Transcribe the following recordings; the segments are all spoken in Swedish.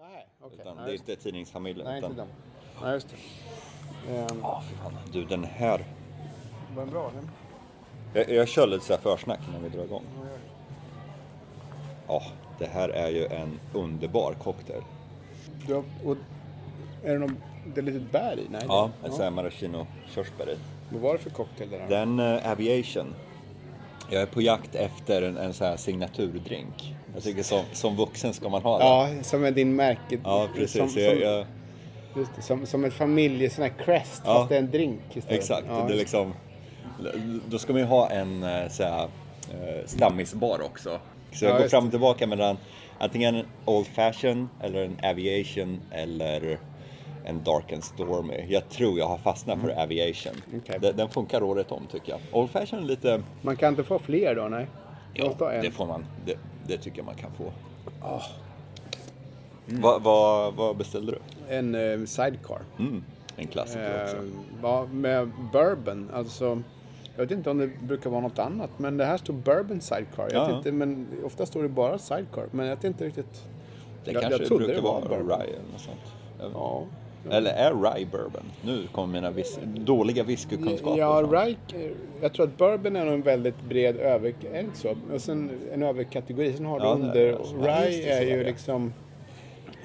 Nej. Utan det är inte tidningsfamiljen. Nej, utan... inte den. Nej, just det. Ja, fy fan. Du, den här. var den bra? Den? Jag, jag kör lite så här försnack innan vi drar igång. Ja, det här är ju en underbar cocktail. Du har, och, är det någon, det är lite bär i? Nej. Ja, det- en sån här maraschino körsbär i. Vad var det för cocktail där? Den uh, Aviation. Jag är på jakt efter en, en sån här signaturdrink. Jag tycker som, som vuxen ska man ha det. Ja, som är din märke. Ja, precis. Som, Så jag, som, jag, just det, som, som ett familj, sån här crest, Ja. fast det är en drink istället. exakt. Ja, det är liksom, då ska man ju ha en eh, så här, eh, stammisbar också. Så jag Ja, går fram och tillbaka mellan antingen en Old Fashion eller en Aviation eller en Dark and Stormy. Jag tror jag har fastnat för Aviation. Mm. Okej. Den, den funkar året om tycker jag. Old Fashion lite... Man kan inte få fler då, nej? En. det får man. Det, det tycker jag man kan få. Ah. Vad vad- vad beställde du? En eh, sidecar. Mm, en klassiker också. Eh, ja, med bourbon, alltså. Jag vet inte om det brukar vara något annat, men det här står bourbon sidecar. Jag Ja, vet inte, men ofta står det bara sidecar. Men jag vet inte riktigt. Det jag- kanske jag trodde brukar det var vara bourbon. eller något sånt. Ja. Eller är rye bourbon? Nu kommer mina vis- dåliga whiskykunskaper Ja, fram. rye, jag tror att bourbon är en väldigt bred över... Är det så? Och sen en överkategori. Sen har du Ja, är under... Ja, just Rye det, är ju är liksom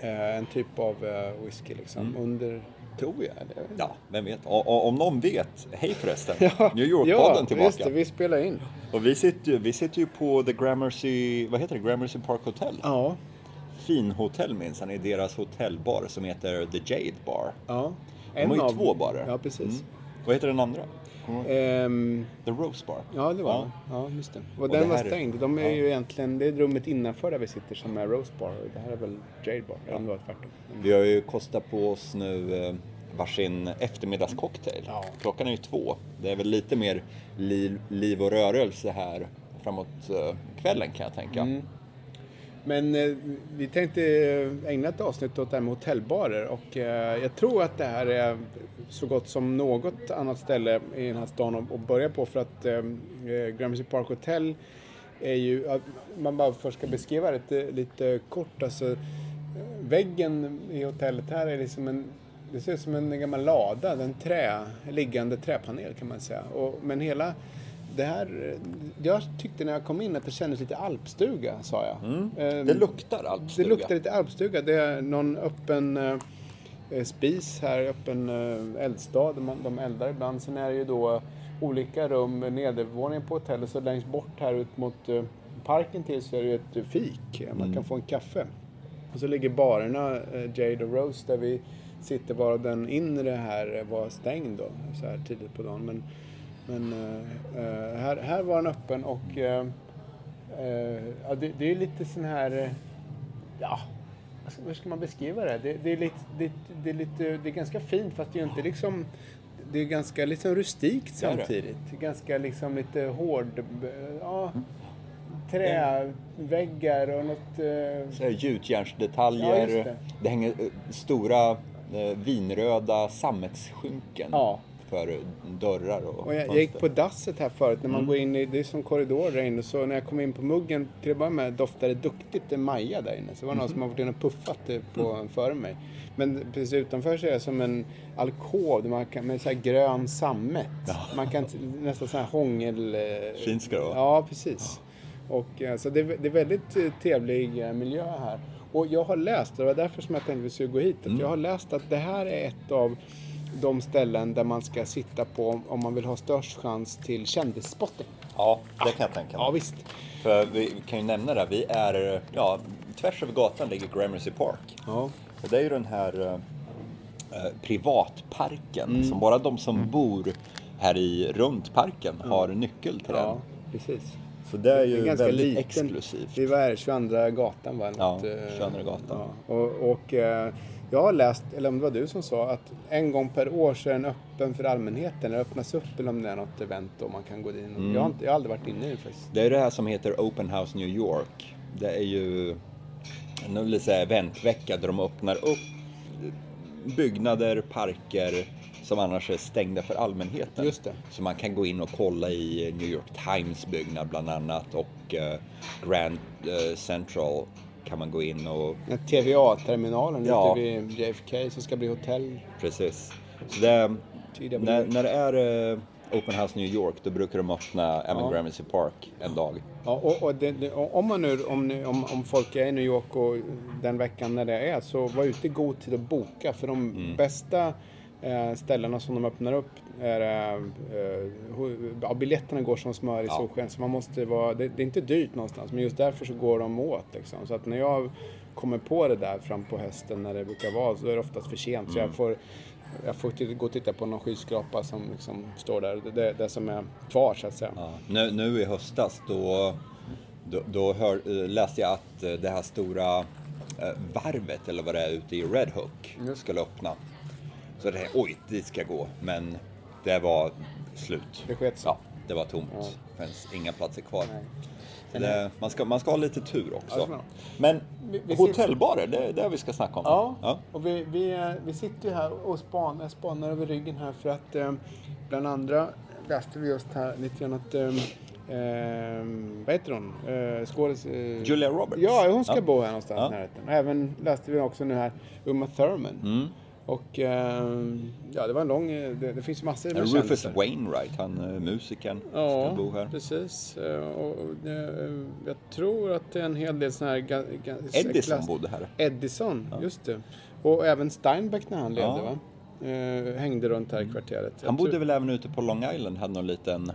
eh, en typ av eh, whisky liksom. Under, tror jag. Eller? Mm. Ja, vem vet? O- om någon vet, hej förresten! Ja, New York-podden ja, tillbaka. Det, vi spelar in. Och vi sitter, vi sitter ju på The Gramercy, vad heter det? Gramercy Park Hotel. Ja. Fin hotell minsann i deras hotellbar som heter The Jade Bar. ja. De har ju två barer. Ja, precis. Mm. Vad heter den andra? Ehm, The Rose Bar. ja, det var Ja. Ja, just det. Och, Och den det var stängd. De är ja. ju egentligen... Det är rummet innanför där vi sitter som är Rose Bar. Det här är väl Jade Bar. Eller det var tvärtom. Mm. Vi har ju kostat på oss nu eh, varsin eftermiddagscocktail. Ja. Klockan är ju två. Det är väl lite mer liv, liv och rörelse här framåt eh, kvällen kan jag tänka. Mm. Men eh, vi tänkte eh, ägna ett avsnitt åt det här med hotellbarer och eh, jag tror att det här är så gott som något annat ställe i den här stan att, att börja på för att eh, eh Gramercy Park Hotel är ju, man bara först ska beskriva det lite, lite kort, alltså eh, väggen i hotellet här är liksom en det ser ut som en gammal lada, en trä, liggande träpanel kan man säga. Och, men hela det här, jag tyckte när jag kom in att det kändes lite alpstuga, sa jag. Ehm, Det luktar det alpstuga. luktar lite alpstuga. Det är någon öppen eh, eh, spis här, öppen eh, eldstad. De eldar ibland. Sen är det ju då olika rum, nedervåningen på hotellet. Så längst bort här ut mot eh, parken till så är det ju ett fik. Man kan få en kaffe. Och så ligger barerna, Jade och Rose, där vi sitter. Varav den inre här var stängd då, så här tidigt på dagen. Men, men eh, eh, här, här var den öppen och eh, eh, ja, det, det är lite sån här... eh, Ja, hur ska man beskriva det? Det, det, är lite, det, det, är lite, det är ganska fint fast det är inte liksom... Det är ganska liksom rustikt samtidigt. Ganska liksom lite hård... Ja, träväggar och något... eh, gjutjärnsdetaljer. Ja, det. hänger stora vinröda sammetsskynken Ja. För dörrar och, Och jag, jag gick på dasset här förut när man Mm. går in i, det är som korridor där inne, så när jag kom in på muggen, till att börja med doftade det duktigt det Maja där inne. Så det var någon som har varit inne och puffat det på, Mm. före mig. Men precis utanför så är det som en alkov där man kan, med så här grön sammet. Man kan nästan så här hångel... eh, Fint ska det vara. Ja, precis. Och eh, så det, är- det är väldigt eh, trevlig eh, miljö här. Och jag har läst, det var därför som jag tänkte att vi skulle gå hit, att Mm. jag har läst att det här är ett av de ställen där man ska sitta på om man vill ha störst chans till kändisspotting. Ja, det kan jag tänka mig. Ja, visst. För vi kan ju nämna det, vi är, ja, tvärs över gatan ligger Gramercy Park. Ja. Och det är ju den här eh, eh, privatparken Mm. som bara de som bor här i runt parken har nyckel till Ja, den. precis. Så det är Det ju är ganska väldigt liten. exklusivt. Vi var här 22 gatan va? Ja, Något, eh, 22 gatan. Ja. Och, och eh, jag har läst, eller om det var du som sa, att en gång per år så är den öppen för allmänheten. Eller öppnas upp eller om det är något event och man kan gå in. Mm. Jag, har inte, jag har aldrig varit inne i det faktiskt. Det är det här som heter Open House New York. Det är ju en eventvecka där de öppnar upp byggnader, parker som annars är stängda för allmänheten. Just det. Så man kan gå in och kolla i New York Times byggnad bland annat och eh, Grand eh, Central kan man gå in och TVA-terminalen Ja. ute vid JFK som ska bli hotell. precis. Så det, när, när det är eh, Open House New York då brukar de öppna även Ja. Gramercy Park en dag. Ja, och, och det, det, och om, man nu, om, nu- om, om folk är i New York och den veckan när det är så var ute i god tid att boka för de Mm. bästa eh, ställena som de öppnar upp är, eh, ho- ja, biljetterna går som smör i Ja. solsken så man måste vara, det, det är inte dyrt någonstans men just därför så går de åt liksom. Så att när jag kommer på det där fram på hösten när det brukar vara så är det oftast för sent så Mm. jag får jag får gå och titta på någon skyskrapa som liksom står där, det, det, det som är kvar så att säga. Ja. Nu, nu i höstas då, då, då hör, eh, läste jag att eh, det här stora eh, varvet eller vad det är ute i Red Hook Just. skulle öppna. Så det oj, dit ska jag gå. Men det var slut. Det sket sig. Ja, det var tomt. Ja. Det fanns inga platser kvar. Nej. Så det, man, ska, man ska ha lite tur Ja, också. det. Men Vi- vi hotellbarer, det är det vi ska snacka om. Ja, Ja. och vi, vi, eh, vi sitter ju här och spanar, spanar över ryggen här för att eh, bland andra läste vi just här lite grann att eh, eh, vad heter hon? Eh, skådis... Eh, Julia Roberts. Ja, hon ska Ja. bo här någonstans Ja. i närheten. Och även läste vi också nu här Uma Thurman. Mm. Och eh, ja, det var en lång... eh, Det, det finns massor med Rufus kändisar. Wainwright, han eh, musikern, Ja, ska bo här. precis. Eh, Och, och, jag tror att det är en hel del sådana här... Edison klass- bodde här. Edison, just det. Och även Steinbeck när han levde Ja. va? Hängde runt här i kvarteret. Jag Han bodde tror- väl även ute på Long Island, hade någon liten...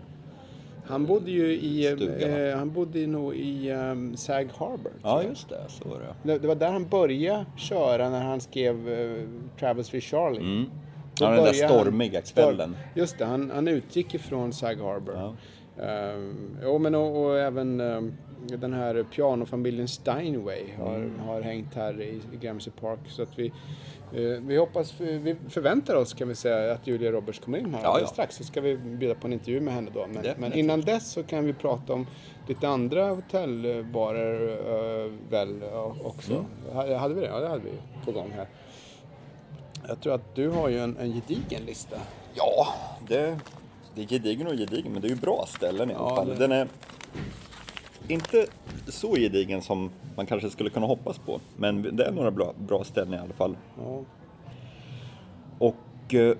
han bodde ju i, eh, han bodde nog i um, Sag Harbor. Ja, just det, så var det. det. Det var där han började köra när han skrev uh, Travels with Charlie. Mm. Ja, den där stormiga kvällen. Just det, han, han utgick ifrån Sag Harbor. Ja. Um, jo, men och, och även ehm, den här pianofamiljen Steinway har, Mm. har hängt här i, i Gramercy Park. Så att vi, eh, vi hoppas, vi förväntar oss kan vi säga att Julia Roberts kommer in här Ja, alldeles ja. strax. Så ska vi bjuda på en intervju med henne då. Men, men innan dess så kan vi prata om lite andra hotellbarer eh, väl också. Mm. Ha- Hade vi det? Ja, det hade vi på gång här. Jag tror att du har ju en, en gedigen lista. Ja, det, det är gedigen och gedigen, men det är ju bra ställen i alla fall. Den är inte så gedigen som man kanske skulle kunna hoppas på, men det är några bra, bra ställen i alla fall. Ja. Och eh,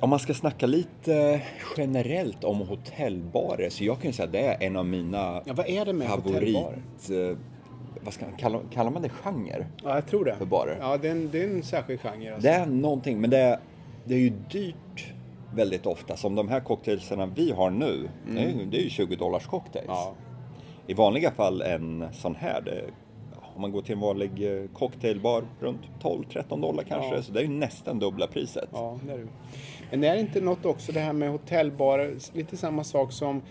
om man ska snacka lite generellt om hotellbarer, så jag kan ju säga att det är en av mina ja, vad är det med favorit... Eh, vad ska man, kallar, kallar man det genre? Ja, jag tror det. För barer. Ja, det är en, det är en särskild genre. Alltså. Det är någonting, men det är, det är ju dyrt väldigt ofta. Som de här cocktailsarna vi har nu, det, är, ju- det är ju 20 dollars cocktails. Ja. I vanliga fall en sån här, det, om man går till en vanlig eh, cocktailbar runt 12-13 dollar kanske, Ja. så det är ju nästan dubbla priset. Ja, det är det. Men är det inte något också det här med hotellbarer, lite samma sak som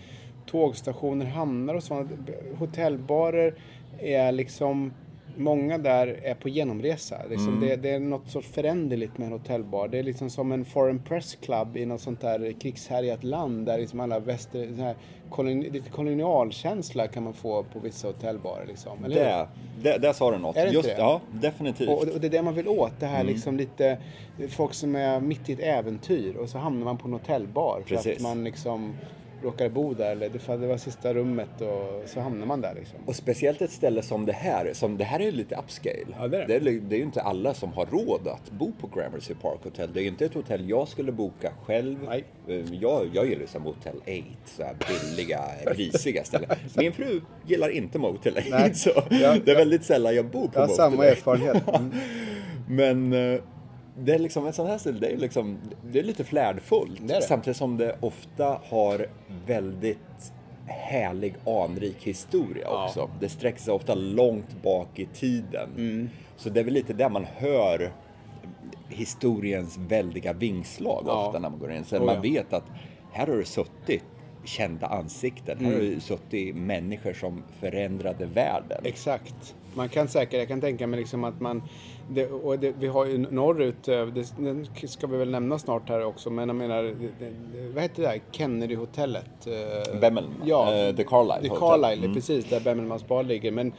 tågstationer, hamnar och sånt. Hotellbarer är liksom, många där är på genomresa. Liksom det, det är något sorts föränderligt med en hotellbar. Det är liksom som en foreign press club i något sånt där krigshärjat land där liksom alla väster, så här, koloni, lite kolonialkänsla kan man få på vissa hotellbarer liksom. Eller? Det, det, där sa du något. Är det inte Just, det? Ja, definitivt. Och, och det är det man vill åt, det här Mm. liksom lite folk som är mitt i ett äventyr och så hamnar man på en hotellbar för att Precis. man liksom råkar bo där eller det, för det var sista rummet och så hamnar man där liksom. Och speciellt ett ställe som det här, som det här är lite upscale. Ja, det är det. det, är, det är ju inte alla som har råd att bo på Gramercy Park Hotel. Det är ju inte ett hotell jag skulle boka själv. Nej. Eh, Jag, jag gillar ju som Motel 8, så här billiga, risiga ställen. Min fru gillar inte Motel 8, Nej. så Ja, det är väldigt sällan jag bor på Jag har Motel samma 8. erfarenhet. Mm. Men eh, det är liksom en sån här stil, det är liksom, det är lite flärdfullt. Det är det. Samtidigt som det ofta har väldigt härlig anrik historia Ja. också. Det sträcker sig ofta långt bak i tiden. Mm. Så det är väl lite där man hör historiens väldiga vingslag Ja. ofta när man går in. Så Oh, man ja. vet att här har det suttit kända ansikten. Här har Mm. det suttit människor som förändrade världen. Exakt. Man kan säkert, jag kan tänka mig liksom att man, det, och det, vi har ju norrut, eh, det, den ska vi väl nämna snart här också, men jag menar, det, det, vad heter det där, Kennedy-hotellet? eh, Bemmelman. Ja, Eh, The Carlisle The. Carlisle, Mm. precis, där Bemmelmans bar ligger. Men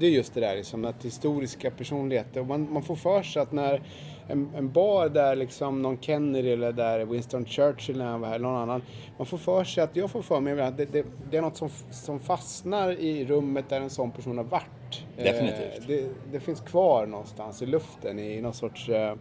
det är just det där liksom, att historiska personligheter, och man, man får för sig att när en, en bar där liksom någon Kennedy eller där Winston Churchill när han var här, någon annan. Man får för sig att, jag får för mig att det, det, det är något som, som fastnar i rummet där en sån person har varit. Definitivt. Eh, det, det finns kvar någonstans i luften i någon sorts eh,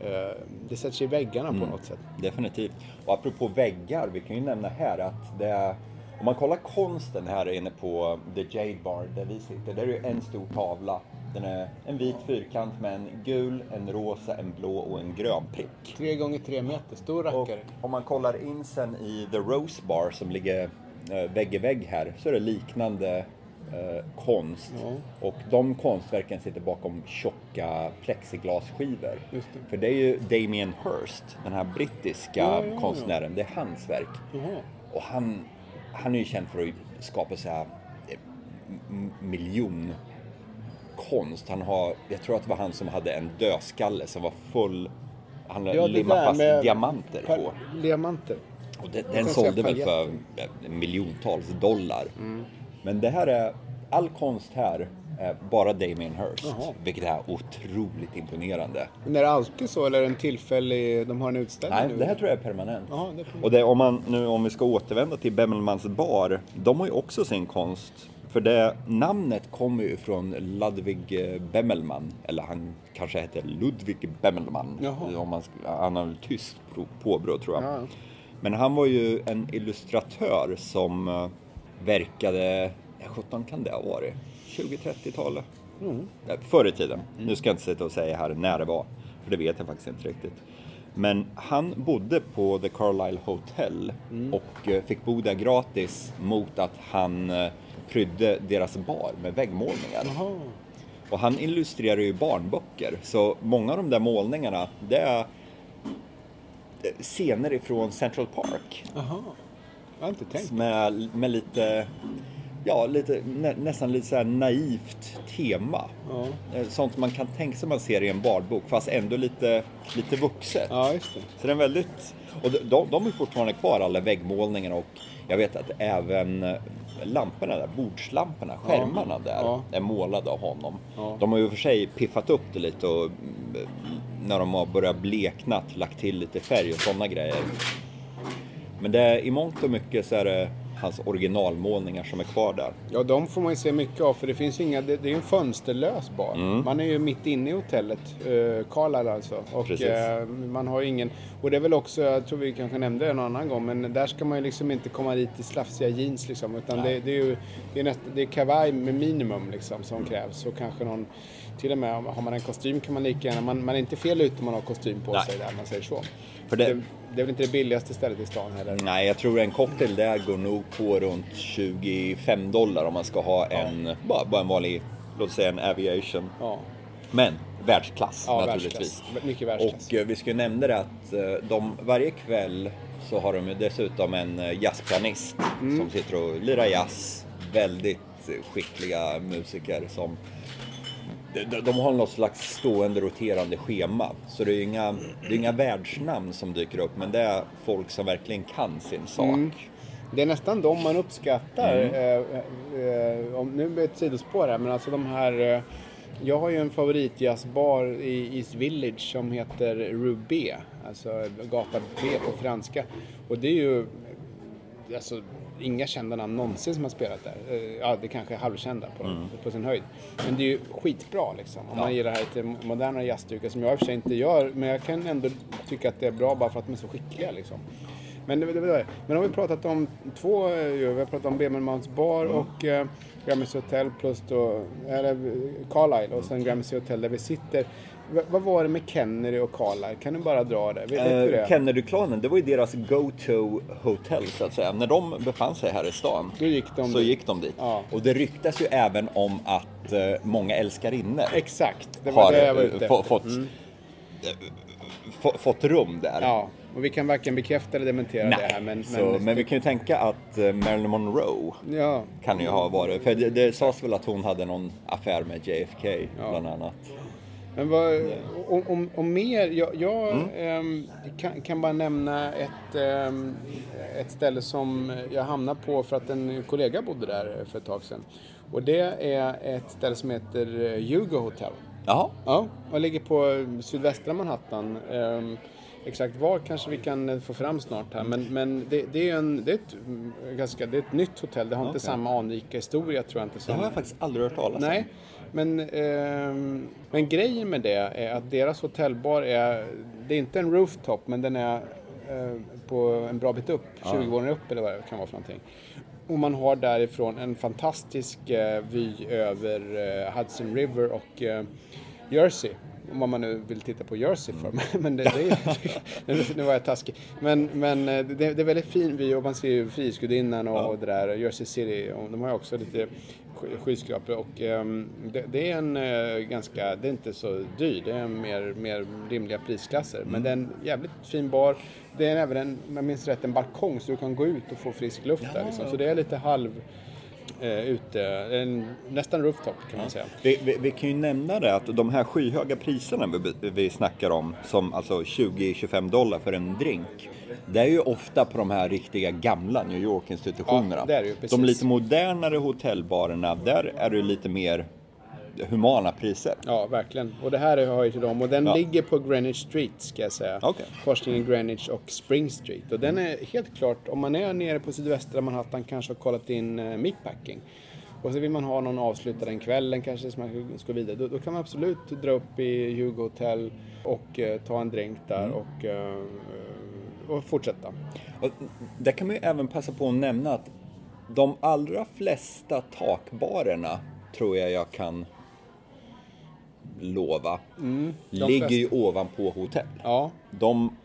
Eh, det sätter sig i väggarna Mm. på något sätt. Definitivt. Och apropå väggar, vi kan ju nämna här att det är, om man kollar konsten här inne på The Jade Bar där vi sitter, där är det en stor tavla. Den är en vit fyrkant med en gul, en rosa, en blå och en grön prick. Tre gånger tre meter, stor Och rackare. om man kollar in sen i The Rose Bar som ligger vägg i vägg här så är det liknande eh, konst. Ja. Och de konstverken sitter bakom tjocka plexiglasskivor. Det. För det är ju Damien Hirst, den här brittiska Ja, ja, konstnären, det är hans verk. Och han, han är ju känd för att skapa så här eh, miljon konst. Han har, jag tror att det var han som hade en dödskalle som var full, han Ja, limmade fast diamanter på. Diamanter. Och den säga sålde väl för eh, miljontals dollar. Mm. Men det här är, all konst här är bara Damien Hirst. Jaha. Vilket är otroligt imponerande. Men är det alltid så eller är det en tillfällig, de har en utställning Nej, nu? det här tror jag är permanent. Ja, det är permanent. Och det, om, man, nu, om vi ska återvända till Bemmelmans bar, de har ju också sin konst. För det namnet kommer ju från Ludwig eh, Bemmelman, eller han kanske heter Ludwig Bemmelman. Jaha. Om man, han har väl tyskt pro- påbrå tror jag. Ja. Men han var ju en illustratör som eh, verkade, ja, 17 kan det ha varit, 20-30-talet. Mm. Förr i tiden. Nu ska jag inte sitta och säga här när det var, för det vet jag faktiskt inte riktigt. Men han bodde på The Carlisle Hotel Mm. och eh, fick bo där gratis mot att han eh, prydde deras bar med väggmålningar. Jaha. Och han illustrerar ju barnböcker, så många av de där målningarna, det är eh, scener ifrån Central Park. Jaha. Jag har inte tänkt. Med, med lite, ja, lite, nä, nästan lite så naivt tema. Ja. Eh, Sånt man kan tänka sig man ser i en bardbok, fast ändå lite, lite vuxet. ja, just det. Så den är väldigt, och de- de, de är fortfarande kvar alla väggmålningarna och jag vet att även eh, lamporna där, bordslamporna, skärmarna där, Ja. är målade av honom. Ja. De har ju för sig piffat upp det lite och mm, när de har börjat bleknat lagt till lite färg och sådana grejer. Men det är, i mångt och mycket så är det hans originalmålningar som är kvar där. Ja, de får man ju se mycket av för det finns ju inga, det, det är en fönsterlös bar. Mm. Man är ju mitt inne i hotellet, uh, Carlisle alltså. Och eh, man har ju ingen, och det är väl också, jag tror vi kanske nämnde det någon annan gång, men där ska man ju liksom inte komma dit i slafsiga jeans liksom. Utan det, det är ju, det är, näst, det är kavaj med minimum liksom som krävs. Och kanske någon, till och med har man en kostym kan man lika gärna, man, man är inte fel ute om man har kostym på Nej. sig där, man säger så. För Det, det, är väl inte det billigaste stället i stan heller. nej, jag tror en cocktail där går nog på runt 25 dollar om man ska ha en, bara, bara en vanlig, låt säga en aviation. Ja, Men världsklass ja naturligtvis. världsklass. Mycket världsklass. Och eh, vi ska ju nämna det att eh, de, varje kväll så har de ju dessutom en eh, jazzpianist Mm. som sitter och lirar jazz. Väldigt skickliga musiker som de, har något slags stående roterande schema. Så det är inga, det är inga världsnamn som dyker upp men det är folk som verkligen kan sin sak. Mm. Det är nästan de man uppskattar. Mm. Eh, eh, om, nu blir det ett sidospår här, men alltså de här... Eh, jag har ju en favoritjazzbar i East Village som heter Rubé. Alltså gata B på franska. Och det är ju... Alltså, inga kända namn någonsin som har spelat där. Eh, Ja, det kanske är halvkända på, på sin höjd. Men det är ju skitbra liksom. Om man Mm. Ja. gillar det här lite modernare jazzstycket som jag i och för sig inte gör. Men jag kan ändå tycka att det är bra bara för att de är så skickliga liksom. Men, men har vi pratat om två, eh, vi har pratat om Bemelmans bar Mm. och eh, Gramercy Hotel plus då, eller eh, Carlisle och sen Gramercy Hotel där vi sitter. V- vad var det med Kennedy och Carlisle? Kan du bara dra det? Vet, Eh, det? Kennedy-klanen, det var ju deras go-to hotell så att säga. När de befann sig här i stan gick så dit. gick de dit. Ja. Och det ryktas ju även om att eh, många älskarinnor Exakt, det var har det jag var eh, ute efter. fått, Mm. eh, få, fått rum där. Ja, och vi kan varken bekräfta eller dementera Nej, det här. Men, så, men, vi kan ju tänka att eh, Marilyn Monroe Ja, kan ju ha varit, för det, det sades väl att hon hade någon affär med JFK Ja. bland annat. Men vad, om, om, om mer, jag, jag Mm. ehm, kan, kan bara nämna ett, ehm, ett ställe som jag hamnade på för att en kollega bodde där för ett tag sedan. Och det är ett ställe som heter eh, Hugo Hotel. Jaha. Ja, och ligger på sydvästra Manhattan. Ehm, exakt var kanske vi kan eh, få fram snart här. Men, men det, det är en, det är ett, mm, ganska, det är ett nytt hotell. Det har inte Okej. samma anrika historia tror jag inte. Det Som, har jag faktiskt aldrig hört talas om. Nej, men, ehm, men grejen med det är att deras hotellbar är, det är inte en rooftop men den är eh, på en bra bit upp, 20 våningar upp eller vad det kan vara för någonting. Och man har därifrån en fantastisk eh, vy över eh, Hudson River och eh, Jersey. Om man nu vill titta på Jersey för mig. Men det, det är, nu var jag taskig. Men, men eh, det, det är väldigt fin vy och man ser ju Frihetsgudinnan och, och det där. Jersey City. Och de har ju också lite sk- skyskrapor och ehm, det, det är en eh, ganska, det är inte så dyr. Det är en mer, mer rimliga prisklasser. Men det är en jävligt fin bar. Det är även en, om jag minns rätt, en balkong så du kan gå ut och få frisk luft där liksom. Så det är lite halv eh, ute, en, nästan rooftop kan man säga. Vi, vi, vi kan ju nämna det att de här skyhöga priserna vi, vi snackar om, som alltså 20-25 dollar för en drink. Det är ju ofta på de här riktiga gamla New York-institutionerna. Ja, de lite modernare hotellbarerna, där är det lite mer humana priser. Ja, verkligen. Och det här hör ju till dem. Och den Ja. ligger på Greenwich Street, ska jag säga. Okej. Korsningen Greenwich och Spring Street. Och den är helt klart, om man är nere på sydvästra Manhattan, kanske har kollat in uh, meatpacking. Och så vill man ha någon avslutad den kvällen kanske, som man ska vidare. Då, då kan man absolut dra upp i Hugo Hotel och eh, ta en drink där Mm. och, eh, och fortsätta. Och där kan man ju även passa på att nämna att de allra flesta takbarerna tror jag jag kan lova Mm, ligger ju ovanpå hotell. Ja, De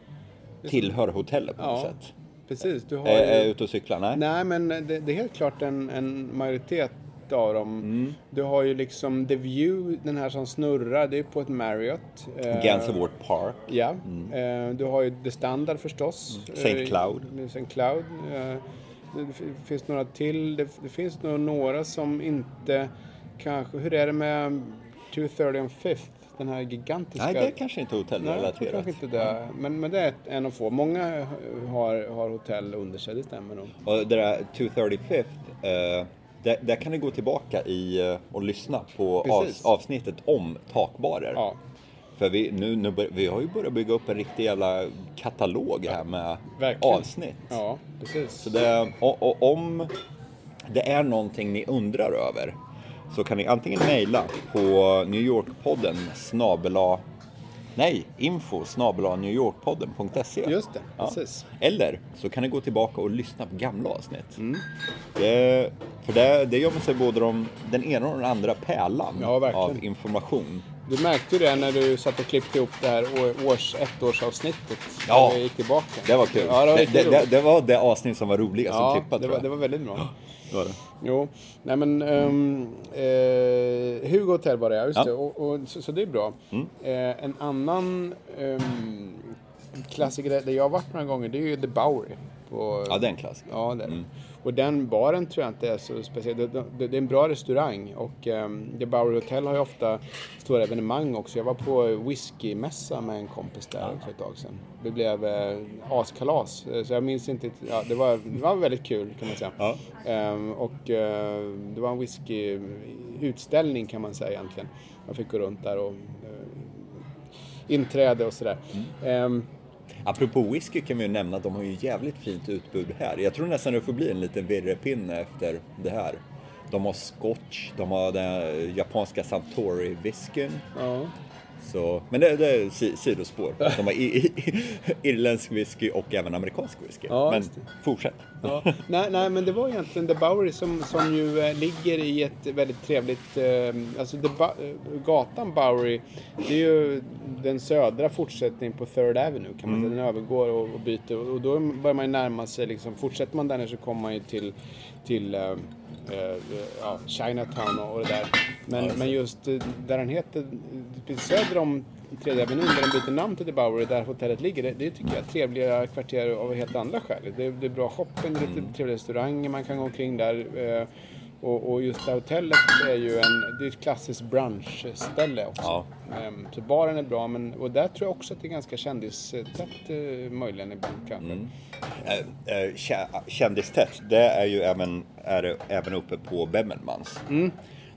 tillhör hotellet på något Ja. sätt. precis. Du har Är, ju... är ute och cyklar? Nej. Nej, men det, det är helt klart en, en majoritet av dem. Du har ju liksom The View, den här som snurrar, det är på ett Marriott. Eh, Gansevoort Park. Ja. Eh, du har ju The Standard förstås. St. Eh, Cloud. St. Cloud. Det finns några till. Det, det finns nog några som inte kanske... Hur är det med 230 on Fifth? Den här gigantiska... Nej, det är kanske inte Nej, tror hotellrelaterat. kanske inte det. Men, men det är en av få. Många har, har hotell under sig, det stämmer nog. Och det där 235th, eh, där, där kan ni gå tillbaka i eh, och lyssna på av, avsnittet om takbarer. Ja, För vi, nu, nu bör, vi har ju börjat bygga upp en riktig jävla katalog här med Verkligen. avsnitt. ja precis. Så det, och, och om det är någonting ni undrar över så kan ni antingen mejla på New York-podden snabela Nej, info newyorkpodden.se Just det, Ja. precis. Eller så kan ni gå tillbaka och lyssna på gamla avsnitt. Mm. Det, för det, det man sig både om den ena och den andra pärlan Ja, av information. Du märkte ju det när du satt och klippte ihop det här års, ettårsavsnittet. Ja. När vi gick tillbaka. Det var kul. Ja, det var det, det, var det avsnitt som var roligast Ja, att klippa det var, det var väldigt bra. Var det. Jo, nej men um, eh, Hugo Hotel var det, ja, just Ja. det. Och, och, så, så det är bra. Mm. Eh, en annan um, klassiker där jag har varit några gånger, det är ju The Bowery. På, Ja, det är en klassiker. Ja, det det. Och den baren tror jag inte är så speciell. Det, det, det är en bra restaurang och um, The Bowery Hotel har ju ofta stora evenemang också. Jag var på whiskymässa med en kompis där för ett tag sedan. Det blev eh, askalas, eh, så jag minns inte. Ja, det, var, det var väldigt kul kan man säga. Ja. Ehm, och eh, det var en whiskyutställning kan man säga egentligen. Jag fick gå runt där och eh, inträde och sådär. Ehm, Apropå whisky kan vi ju nämna att de har ju jävligt fint utbud här. Jag tror nästan det får bli en liten virrepinne efter det här. De har scotch, de har den japanska Santori-whiskyn. ja. Så, men det, det är si- sidospår. De har i, i, irländsk whisky och även amerikansk whisky. Ja, men fortsätt. Ja, nej, nej, men det var egentligen The Bowery som, som ju eh, ligger i ett väldigt trevligt... Eh, alltså ba- eh, gatan Bowery, det är ju den södra fortsättningen på Third Avenue kan man säga. Den övergår och, och byter och då börjar man ju närma sig liksom, fortsätter man där så kommer man ju till, till eh, ja, Chinatown och det där. Men, men just eh, där den heter, precis söder om Tredje Avenyn där den byter namn till The Bowery där hotellet ligger. Det, det tycker jag är trevliga kvarter av helt andra skäl. Det, det är bra shopping, det är lite trevliga restauranger man kan gå omkring där. Eh, och, och just det här hotellet är ju en, det är ett klassiskt brunchställe också. Ja. Ehm, så baren är bra, men, och där tror jag också att det är ganska kändistätt eh, möjligen ibland kanske. Eh, eh, kä- Kändistätt, det är ju även, är även uppe på Bemmelmans. Mm.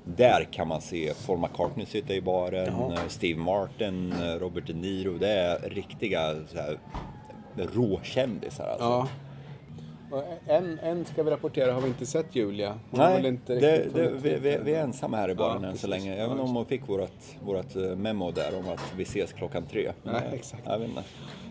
Där kan man se Paul McCartney sitta i baren, Jaha. eh, Steve Martin, eh, Robert De Niro. Det är riktiga så här, råkändisar alltså. Ja. En, en ska vi rapportera har vi inte sett Julia. Hon Nej, inte det, det, vi, vi, vi är ensamma här i baren Ja, än så länge. Även om hon fick vårt, vårt eh, memo där om att vi ses klockan tre. Nej, exakt. Jag vet inte.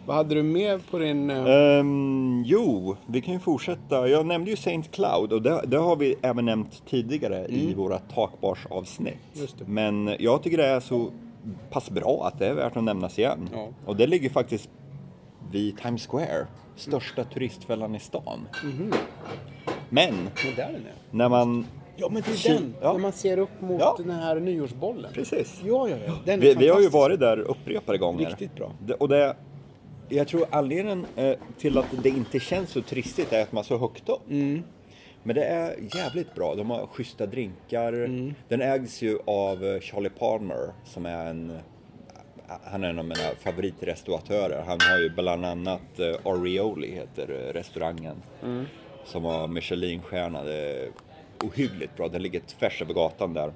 Vad hade du med på din... Ehm, jo, vi kan ju fortsätta. Jag nämnde ju Saint Cloud och det, det har vi även nämnt tidigare i våra takbarsavsnitt. Mm. Men jag tycker det är så pass bra att det är värt att nämnas igen. Ja. Och det ligger faktiskt vid Times Square, största turistfällan i stan. Mhm. Men när man... Ja men det är den! ja. När man ser upp mot Ja. den här nyårsbollen. Precis. Ja, ja, ja. Den Vi, vi har ju varit där upprepade gånger. Riktigt bra. Det, och det, jag tror anledningen eh, till att det inte känns så tristigt är att man är så högt upp. Mm. Men det är jävligt bra. De har schyssta drinkar. Mm. Den ägs ju av eh, Charlie Palmer som är en han är en av mina favoritrestauratörer. Han har ju bland annat eh, Arioli heter eh, restaurangen. Mm. Som har Michelinstjärna. Det är ohyggligt bra. Den ligger tvärs över gatan där.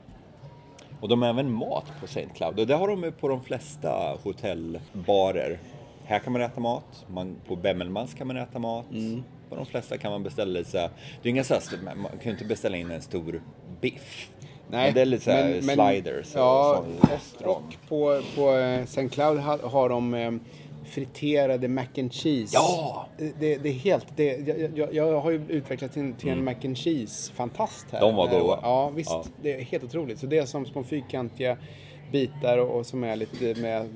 Och de har även mat på St. Cloud och det har de ju på de flesta hotellbarer. Här kan man äta mat, man, på Bemmelmans kan man äta mat. Mm. På de flesta kan man beställa lite så här, det är inga så här, man kan ju inte beställa in en stor biff. Men det är lite så här sliders och ja, restaurang. och på, på eh, St. Cloud ha- har de eh, friterade mac and cheese. Ja! Det, det är helt... Det, jag, jag, har ju utvecklats till, till en mac and cheese-fantast här. Mm. De var goda. Ja, visst. Ja. Det är helt otroligt. Så det är som små fyrkantiga bitar och, och som är lite med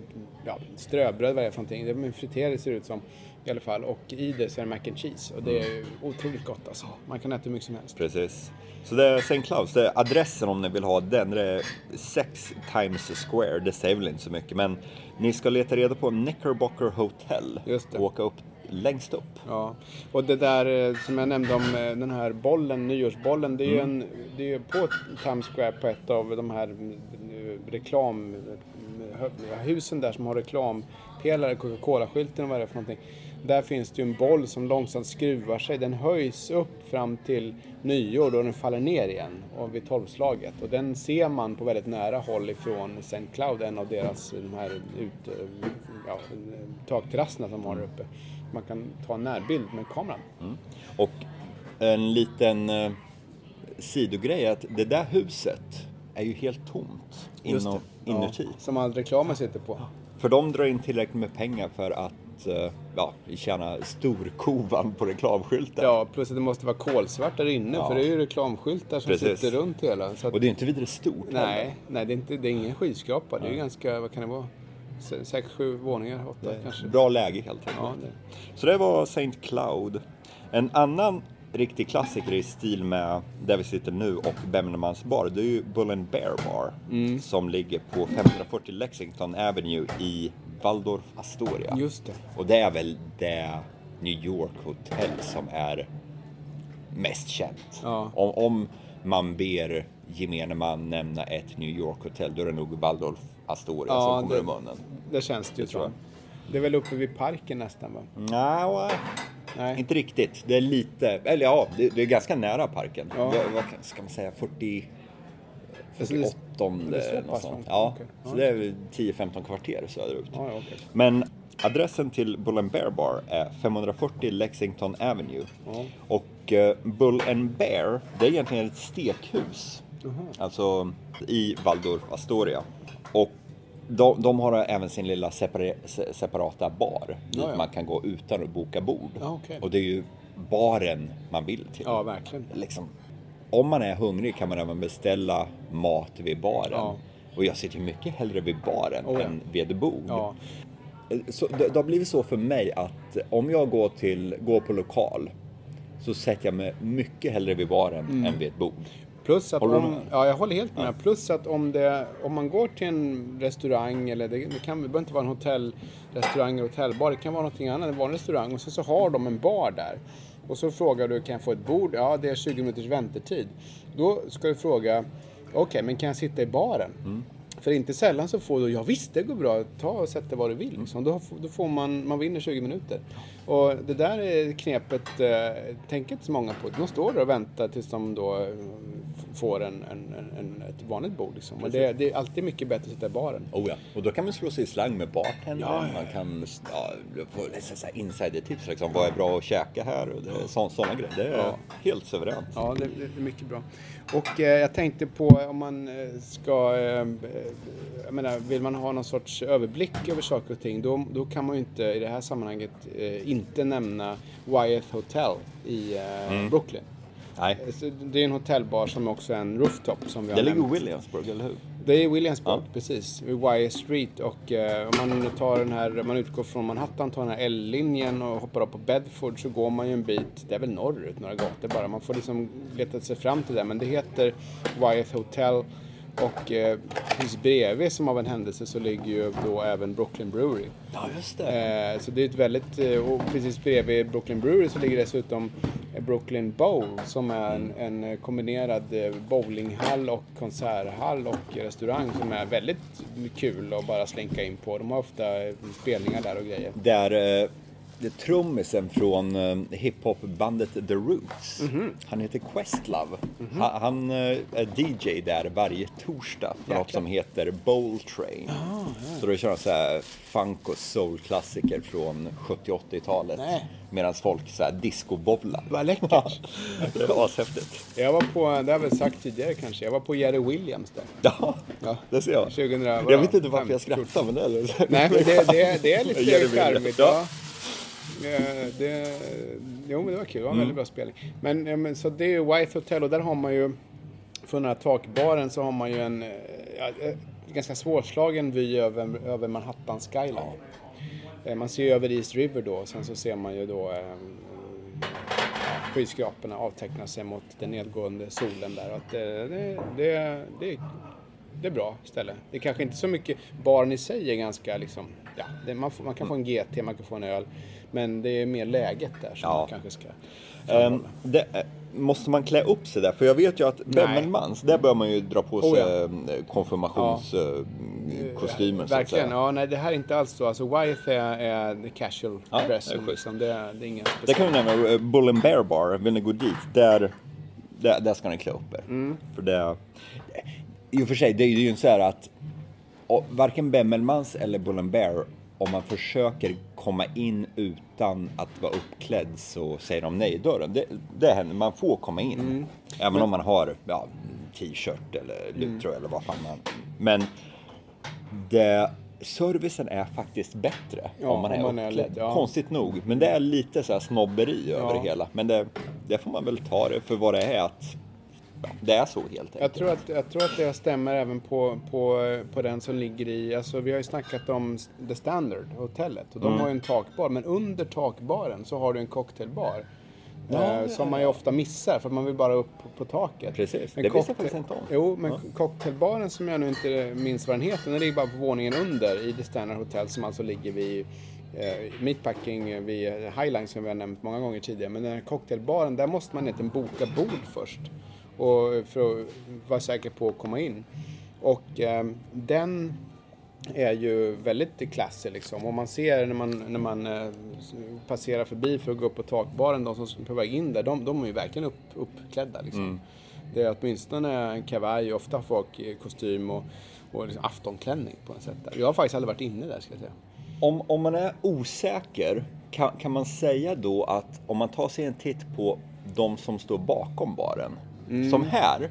ja, ströbröd, vad det är för någonting. Det är med friterade ser det ut som i alla fall. Och i det så är det mac and cheese. Och det är ju otroligt gott alltså. Man kan äta hur mycket som helst. Precis. Så det är St. Clouds, det är adressen om ni vill ha den. Det är 6 Times Square, det säger väl inte så mycket. Men ni ska leta reda på Knickerbocker Hotel Just det. och åka upp längst upp. Ja, och det där eh, som jag nämnde om eh, den här bollen, nyårsbollen, det är ju Mm. en, det är ju på Times Square på ett av de här mm, reklamhusen där som har reklampelare, Coca-Cola-skylten och vad det är för någonting. Där finns det ju en boll som långsamt skruvar sig. Den höjs upp fram till nyår då den faller ner igen och vid tolvslaget. Och den ser man på väldigt nära håll ifrån St. Cloud, en av deras de här ut, ja, takterrasserna som de har där uppe. Man kan ta en närbild med kameran. Och en liten eh, sidogrej är att det där huset är ju helt tomt inom, inuti. Ja, som all reklamen sitter på. För de drar in tillräckligt med pengar för att eh, ja, tjäna storkovan på reklamskylten. Ja, plus att det måste vara kolsvart där inne Ja. för det är ju reklamskyltar som Precis. sitter runt hela. Så att, Och det är inte vidare stort heller. nej, nej det, är inte, det är ingen skyskrapa. Det är ju ganska, vad kan det vara? Se- Sex, sju våningar, åtta kanske. Bra läge helt enkelt. Ja, det. Så det var St. Cloud. En annan riktig klassiker i stil med där vi sitter nu och Bemnemans bar, det är ju Bull and Bear Bar Mm. som ligger på 540 Lexington Avenue i Waldorf Astoria. Just det. Och det är väl det New York hotell som är mest känt. Ja. Om, om man ber gemene man nämna ett New York hotell, då är det nog Waldorf Astoria Ja, som kommer det- i munnen. Det känns det ju tror jag. Det är väl uppe vid parken nästan va? Nej, Nej. inte riktigt. Det är lite, eller ja, det, det är ganska nära parken. Ja. Det, vad ska man säga, 40... Alltså, det är- 48 det är så något pass sånt. långt? Ja, så det är väl 10-15 kvarter söderut. Ja, ja, okej. Men adressen till Bull and Bear Bar är 540 Lexington Avenue. Ja. Och eh, Bull and Bear, det är egentligen ett stekhus. Alltså i Waldorf Astoria. Och de, de har även sin lilla separa, se- separata bar dit man kan gå utan att boka bord. Och det är ju baren man vill till. Ja, verkligen. Liksom, om man är hungrig kan man även beställa mat vid baren. Ja. Och jag sitter ju mycket hellre vid baren Oh, ja. än vid ett bord. Ja, Så det, det har blivit så för mig att om jag går, till, går på lokal så sätter jag mig mycket hellre vid baren Mm. än vid ett bord. Plus att Håller om, ja, jag håller helt med. Plus att om, det, om man går till en restaurang eller det, det, kan, det behöver inte vara en hotellrestaurang eller hotellbar. Det kan vara någonting annat, en vanlig restaurang. Och så, så har de en bar där. Och så frågar du, kan jag få ett bord? Ja, det är 20 minuters väntetid. Då ska du fråga, okej, men kan jag sitta i baren? Mm. För inte sällan så får du, ja visst det går bra, ta och sätt dig var du vill. Liksom. Då, då får man, man vinner 20 minuter. Och det där är knepet, eh, tänker inte så många på. De står där och väntar tills de då eh, får en, en, en, ett vanligt bord. Liksom. Och det, det är alltid mycket bättre att sitta i baren. Oh ja, och då kan man slå sig i slang med bartendern. Ja, ja, Man kan ja, få insidertips liksom. Vad är bra att käka här? Och det, så, sådana grejer. Det är Ja. helt suveränt. Ja, det, det är mycket bra. Och eh, jag tänkte på om man eh, ska, eh, jag menar, vill man ha någon sorts överblick över saker och ting, då, då kan man ju inte i det här sammanhanget eh, inte nämna Wyeth Hotel i eh, Brooklyn. Nej, Så Det är en hotellbar som också är en rooftop som vi har det ligger i. Williamsburg, eller hur? Det är Williamsburg, Ja. precis. Vid Wyeth Street. Och eh, om man tar den här, man utgår från Manhattan, tar den här L-linjen och hoppar upp på Bedford så går man ju en bit, det är väl norrut, några gator bara. Man får liksom leta sig fram till det. Men det heter Wyeth Hotel. Och eh, precis bredvid som av en händelse så ligger ju då även Brooklyn Brewery. Ja, just det. Eh, så det är ett väldigt, eh, och precis bredvid Brooklyn Brewery så ligger dessutom Brooklyn Bowl som är en, en kombinerad eh, bowlinghall och konserthall och restaurang som är väldigt kul att bara slänka in på. De har ofta eh, spelningar där och grejer. Där eh, trummisen från eh, hiphopbandet The Roots. Mhm. Han heter Questlove. Han, han eh, är DJ där varje torsdag för något som heter Bowl Train. Ah, Så då kör han så här funk och soul-klassiker från 70-80-talet. Nej. Medan folk så här discobowlar. Vad läckert! Det är ashäftigt. Jag var på, det har jag väl sagt tidigare kanske, jag var på Jerry Williams där. Ja, Ja. det ser jag. 2000, Jag vet inte varför jag skrattar men det är Nej men det, det, det är lite charmigt. Ja. Det, jo men det var kul, det var en väldigt bra spelning. Men, ja, men så det är ju White Hotel och där har man ju, från den här takbaren så har man ju en ja, eh, ganska svårslagen vy över, över Manhattan skyline. Eh, Man ser ju över East River då och sen så ser man ju då eh, skyskraporna avteckna sig mot den nedgående solen där. Att det, det, det, det, det är bra ställe. Det är kanske inte så mycket, baren i sig är ganska liksom, ja, det, man, får, man kan få en GT, man kan få en öl. Men det är mer läget där som Ja. man kanske ska Ehm, framhålla. det, eh, måste man klä upp sig där? För jag vet ju att Bemmelmans, där bör man ju dra på sig Oh ja. eh, konfirmationskostymen så att Verkligen, ja nej det här är inte alls så. Alltså Wyeth är, är casual Ja, det är dressing schysst. liksom. Det, är- det är ingen Det kan vi nämna, eh, Bull and Bear Bar, vill ni gå dit, där, där, där ska ni klä upp er. Mm. För det, I och för sig, det är ju inte så här att och varken Bemmelmans eller Bull Bear, om man försöker komma in utan att vara uppklädd så säger de nej i dörren. Det, det händer, man får komma in. Mm. Även om man har ja, t-shirt eller luttröja eller vad fan man... Men det, servicen är faktiskt bättre Ja, om man är om man är uppklädd. lite, ja. Konstigt nog. Men det är lite så här snobberi över det hela. Men det, det får man väl ta det för vad det är. Att, det är så helt enkelt. Jag tror, att, jag tror att det stämmer även på, på, på den som ligger i, alltså vi har ju snackat om The Standard, hotellet. Och de Mm. har ju en takbar, men under takbaren så har du en cocktailbar. Ja, eh, ja, som man ju ofta missar för man vill bara upp på, på taket. Precis, Men det visste jag faktiskt inte om. Jo, men cocktailbaren som jag nu inte minns vad den heter, den ligger bara på våningen under i The Standard Hotel som alltså ligger vid eh, Meatpacking vid Highline som vi har nämnt många gånger tidigare. Men den här cocktailbaren, där måste man egentligen boka bord först. Och för att vara säker på att komma in. Och eh, den är ju väldigt classy liksom. Och man ser när man, när man eh, passerar förbi för att gå upp på takbaren, de som är på väg in där, de, de är ju verkligen upp, uppklädda liksom. Det är åtminstone en kavaj, ofta har folk i kostym och, och liksom aftonklänning på något sätt. Där. Jag har faktiskt aldrig varit inne där ska jag säga. Om, om man är osäker, kan, kan man säga då att om man tar sig en titt på de som står bakom baren. Mm. Som här,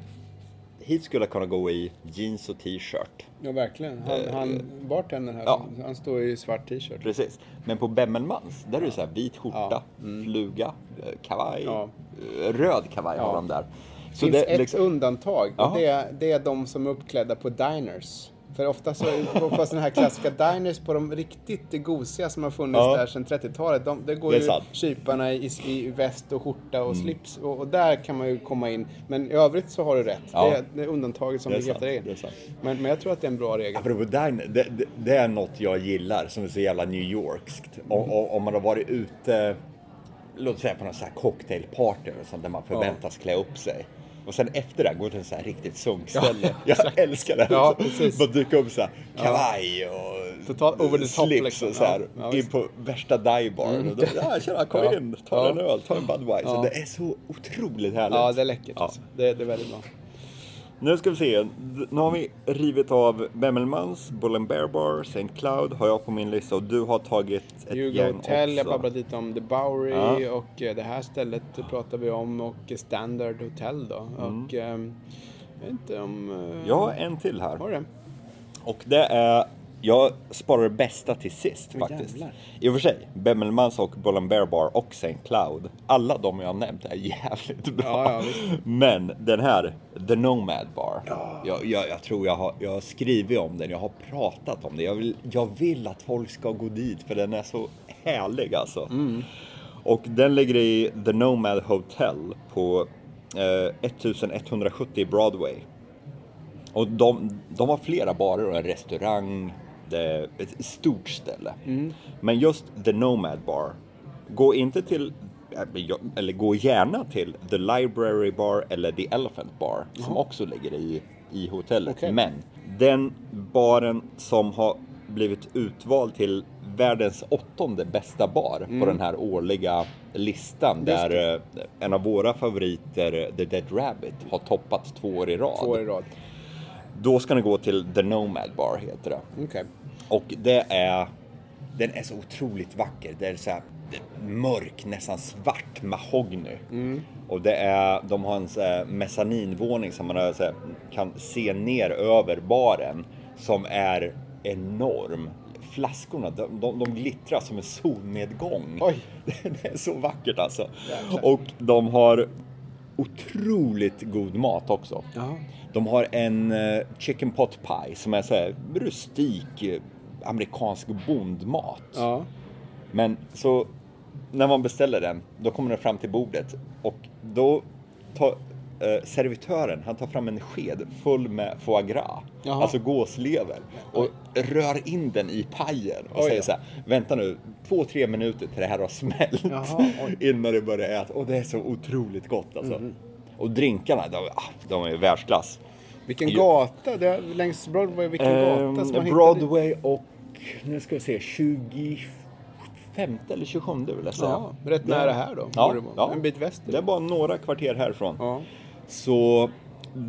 hit skulle jag kunna gå i jeans och t-shirt. Ja verkligen. Han, han bartendern här, ja. han står i svart t-shirt. Precis. Men på Bemmelmans, där är det så här vit skjorta, fluga, eh, kavaj, Ja. eh, röd kavaj har Ja. de där. Det Så finns det, ett liksom, undantag det är, det är de som är uppklädda på diners. För ofta så, på, sådana här klassiska diners på de riktigt gosiga som har funnits Ja. där sedan 30-talet. De, det går Det ju sant. kyparna i, i väst och skjorta Mm. och slips och, och där kan man ju komma in. Men i övrigt så har du rätt. Ja. Det, är, det är undantaget som bekräftar regeln. Men, men jag tror att det är en bra regel. Apropå diner, det, det, det är något jag gillar som är så jävla New Yorkskt. Mm. Och, och, om man har varit ute, låt säga på någon sån här cocktailparty och sånt där man förväntas klä upp sig. Och sen efter det går till en sån här riktigt sunkställe. Ja, jag älskar det. Ja, precis. Bara dyka upp så här, kavaj och Totalt over the top, slips liksom. och så här, Ja, in på värsta divebaren. Och då, ja, tjena, kom Ja. in, ta en öl, ta en Budweiser. Det är så otroligt härligt. Ja, det är läckert. Alltså. Det, det är väldigt bra. Nu ska vi se. Nu har vi rivit av Bemmelmans, Bull Bear Bar, St. Cloud har jag på min lista och du har tagit ett Hugo gäng Hotel, jag också. babblade lite om The Bowery Ja. och eh, det här stället pratar vi om och Standard Hotel då. Mm. Och ehm, jag vet inte om... eh, Jag har en till här. Har du? Och det är, jag sparar det bästa till sist Åh, faktiskt. jävlar. I och för sig, Bemmelmans och Bull Bear Bar och St. Cloud, alla de jag har nämnt är jävligt bra. Ja, ja. Men den här, The Nomad Bar, jag, jag, jag tror jag har, jag har skrivit om den, jag har pratat om det. Jag vill, jag vill att folk ska gå dit för den är så härlig alltså. Mm. Och den ligger i The Nomad Hotel på eh, 1170 Broadway. Och de, de har flera barer och en restaurang. Det är ett stort ställe. Men just The Nomad Bar. Gå inte till, eller gå gärna till The Library Bar eller The Elephant Bar. Som också ligger i, i hotellet. Okej. Men den baren som har blivit utvald till världens åttonde bästa bar på den här årliga listan. Mm. Där eh, en av våra favoriter, The Dead Rabbit, har toppat två år i rad. Två år i rad. Då ska ni gå till The Nomad Bar heter det. Okej. Och det är, den är så otroligt vacker. Det är så här mörk, nästan svart mahogny. Och det är, de har en så mezzaninvåning som man så här, kan se ner över baren. Som är enorm. Flaskorna, de, de, de glittrar som en solnedgång. Oj. Det är så vackert alltså. Jäklar. Och de har otroligt god mat också. Jaha. De har en eh, chicken pot pie som är så här rustik eh, amerikansk bondmat. Ja. Men så när man beställer den, då kommer den fram till bordet och då tar eh, servitören, han tar fram en sked full med foie gras, Jaha. alltså gåslever och rör in den i pajen och Oj säger så här, vänta nu, två, tre minuter till det här har smält Jaha, innan det börjar äta och det är så otroligt gott alltså. Mhm. Och drinkarna, de, ah, de är ju världsklass. Vilken gata? Det längs Broadway, vilken gata som man? Broadway och, nu ska vi se, 25 eller 27 vill jag säga. Ja, rätt nära här då. Ja, ja. En bit väster. Det är bara några kvarter härifrån. Ja. Så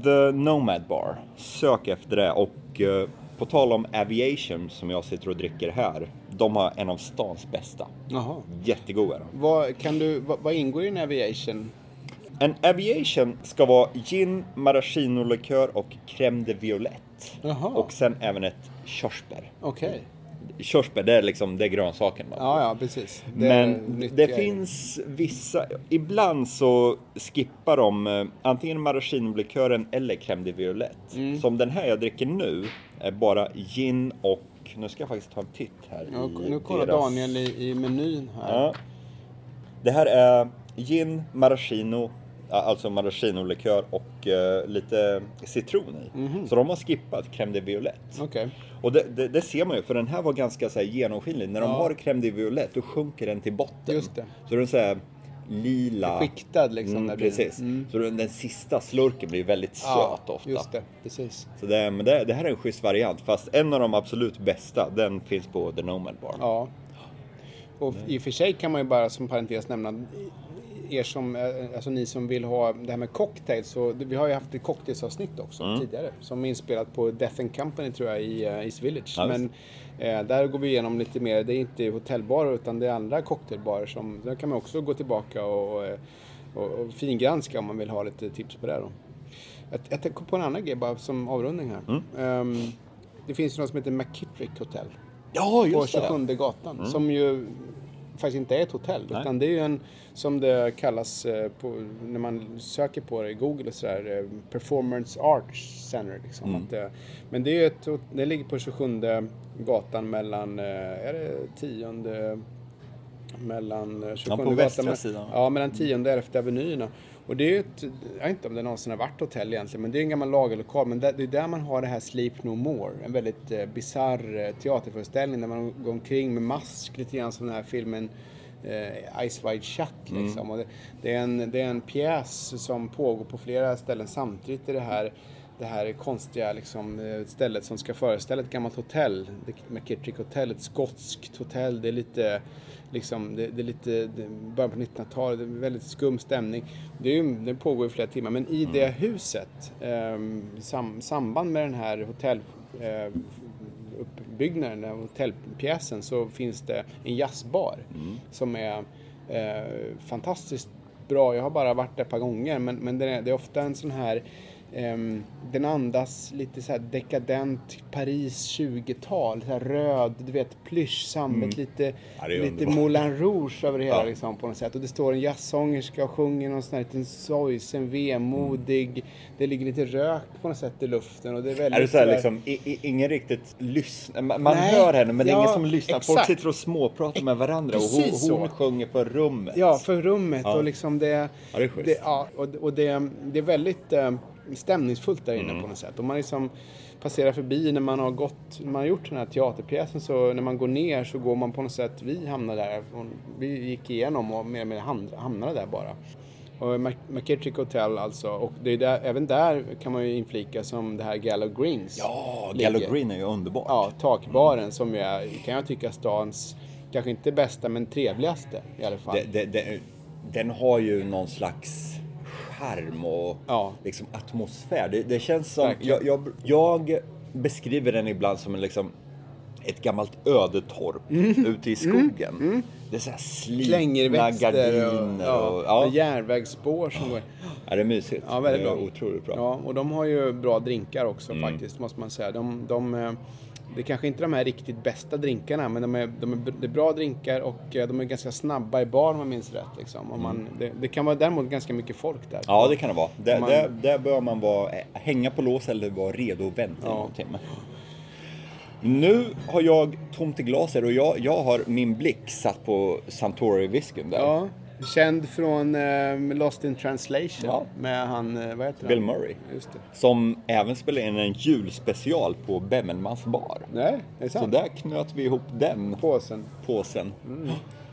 The Nomad Bar, sök efter det och eh, på tal om aviation som jag sitter och dricker här. De har en av stans bästa. Jaha. Jättegoda. de. Vad, kan du, vad, vad ingår i en aviation? En aviation ska vara gin, maraschino-likör och crème de violette. Jaha. Och sen även ett körsbär. Okej. Körsbär, det är liksom det är grönsaken. man får. Ja, ja, precis. Det Men det finns vissa, ibland så skippar de eh, antingen maraschinlikören eller crème de violette. Mm. Som den här jag dricker nu är bara gin och, nu ska jag faktiskt ta en titt här Ja, i nu kollar deras- Daniel i, i menyn här. Ja. Det här är gin, maraschino, alltså maraschino-likör och eh, lite citron i. Mhm. Så de har skippat crème de violette. Okej. Och det, det, det ser man ju, för den här var ganska så här genomskinlig. När de Ja. har crème de violette, då sjunker den till botten. Just det. Så den så här lila... Skiktad liksom. Mm, precis. Mm. Så den, den sista slurken blir väldigt söt Ja, ofta. just det. Precis. Så det, men det, det här är en schysst variant. Fast en av de absolut bästa, den finns på The Nomad Bar. Ja. Och i och för sig kan man ju bara som parentes nämna er som, eh, alltså ni som vill ha det här med cocktails. Så vi har ju haft ett cocktailsavsnitt också Mm. tidigare. Som är inspelat på Death and Company tror jag i uh, East Village. Ja, Men eh, där går vi igenom lite mer, det är inte hotellbarer utan det är andra cocktailbarer. Som, där kan man också gå tillbaka och, eh, och, och fingranska om man vill ha lite tips på det då. Jag, jag tänker på en annan grej bara som avrundning här. Mm. Ehm, det finns ju något som heter McKittrick Hotel Ja, på just det. 27 gatan. Som ju faktiskt inte är ett hotell. Nej. Utan det är ju en, som det kallas eh, på, när man söker på det i Google och sådär, eh, Performance Arts Center. Liksom. Mm. Att, eh, men det är ett, det ligger på 27 gatan mellan, är det tionde mellan eh, 27 på gatan, västra sidan. Ja, mellan tionde och elfte avenyerna. Och det är ju ett, jag vet inte om det någonsin har varit hotell egentligen, men det är en gammal lagerlokal. Men det, är där man har det här Sleep No More. En väldigt eh, bisarr eh, teaterföreställning där man går omkring med mask, lite grann som den här filmen eh, Ice Wide Shut liksom. Och det, det, är en, det är en pjäs som pågår på flera ställen samtidigt i det här det här konstiga liksom, eh, stället som ska föreställa ett gammalt hotell. McKittrick Hotel, ett skotskt hotell. Det är lite, liksom, det, det är lite det, början på 1900-talet, det är väldigt skum stämning. Det, är ju, det pågår i flera timmar, men i det huset, eh, sam, samband med den här hotell... Eh, uppbyggnaden, den här hotellpjäsen, så finns det en jazzbar som är eh, fantastiskt bra. Jag har bara varit där ett par gånger, men, men det, är, det är ofta en sån här den andas lite så dekadent Paris 20-tal, så röd, du vet plysch, sammet, lite, Ja, lite. Moulin Rouge över det hela Ja. liksom, på något sätt. Och det står en jazzsångerska och sjunger någon sån här liten sorgsen, vemodig. Det ligger lite rök på något sätt i luften och det är väldigt Är det så här liksom, i, i, ingen riktigt lyssnar, man, man hör henne men det är ja, ingen som lyssnar. Folk exakt. sitter och småpratar med varandra och hon, Precis hon sjunger för rummet. Ja, för rummet och liksom det... Ja, det är schysst. det, ja, och, och det, det är väldigt eh, stämningsfullt där inne Mm. på något sätt. Och man liksom passerar förbi när man har gått, när man har gjort den här teaterpjäsen så när man går ner så går man på något sätt, vi hamnar där, vi gick igenom och mer eller mindre ham- hamnade där bara. Och McKittrick Hotel alltså, och det är där, även där kan man ju inflika som det här Gallo Greens Ja, ligger. Gallo Green är ju underbart. Ja, takbaren som är, kan jag tycka, stans, kanske inte bästa men trevligaste i alla fall. Det, det, det, den har ju någon slags charm och Ja. liksom atmosfär. Det, det känns som, jag, jag, jag beskriver den ibland som en liksom ett gammalt ödetorp ute i skogen. Det är så här slitna gardiner och, och, ja, och järnvägsspår som går. ja, det är mysigt. Ja, väldigt bra. Otroligt bra. Ja, och de har ju bra drinkar också Mm. faktiskt, måste man säga. De, de, eh, det är kanske inte de här riktigt bästa drinkarna, men de är, de är, det är bra drinkar och eh, de är ganska snabba i bar om jag minns rätt. Liksom. Och man, det, det kan vara däremot ganska mycket folk där. Mm. Ja, det kan det vara. Där, Man- där, där bör man vara, eh, hänga på lås eller vara redo att vänta Ja. någon timme. Nu har jag tomt i glaset och jag, jag har min blick satt på Suntory-whiskyn där. Ja, känd från eh, Lost in translation Ja. med han, eh, vad heter Bill han? Murray. Just det. Som även spelar in en julspecial på Bemmelmans bar. Nej, är det Så sant? där knöt vi ihop den Påsen. påsen.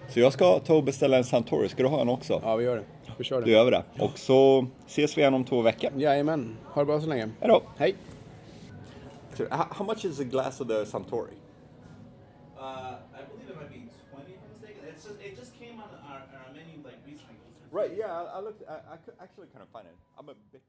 Så jag ska ta och beställa en Suntory. Ska du ha en också? Ja, vi gör det. Vi kör Då det. gör vi det. Och så ses vi igen om två veckor. Jajamän. Ha det bra så länge. Hej då! Hej! How, much is a glass of the Suntory? Right, yeah, I, I looked, I, I could actually kind of find it. I'm a bit.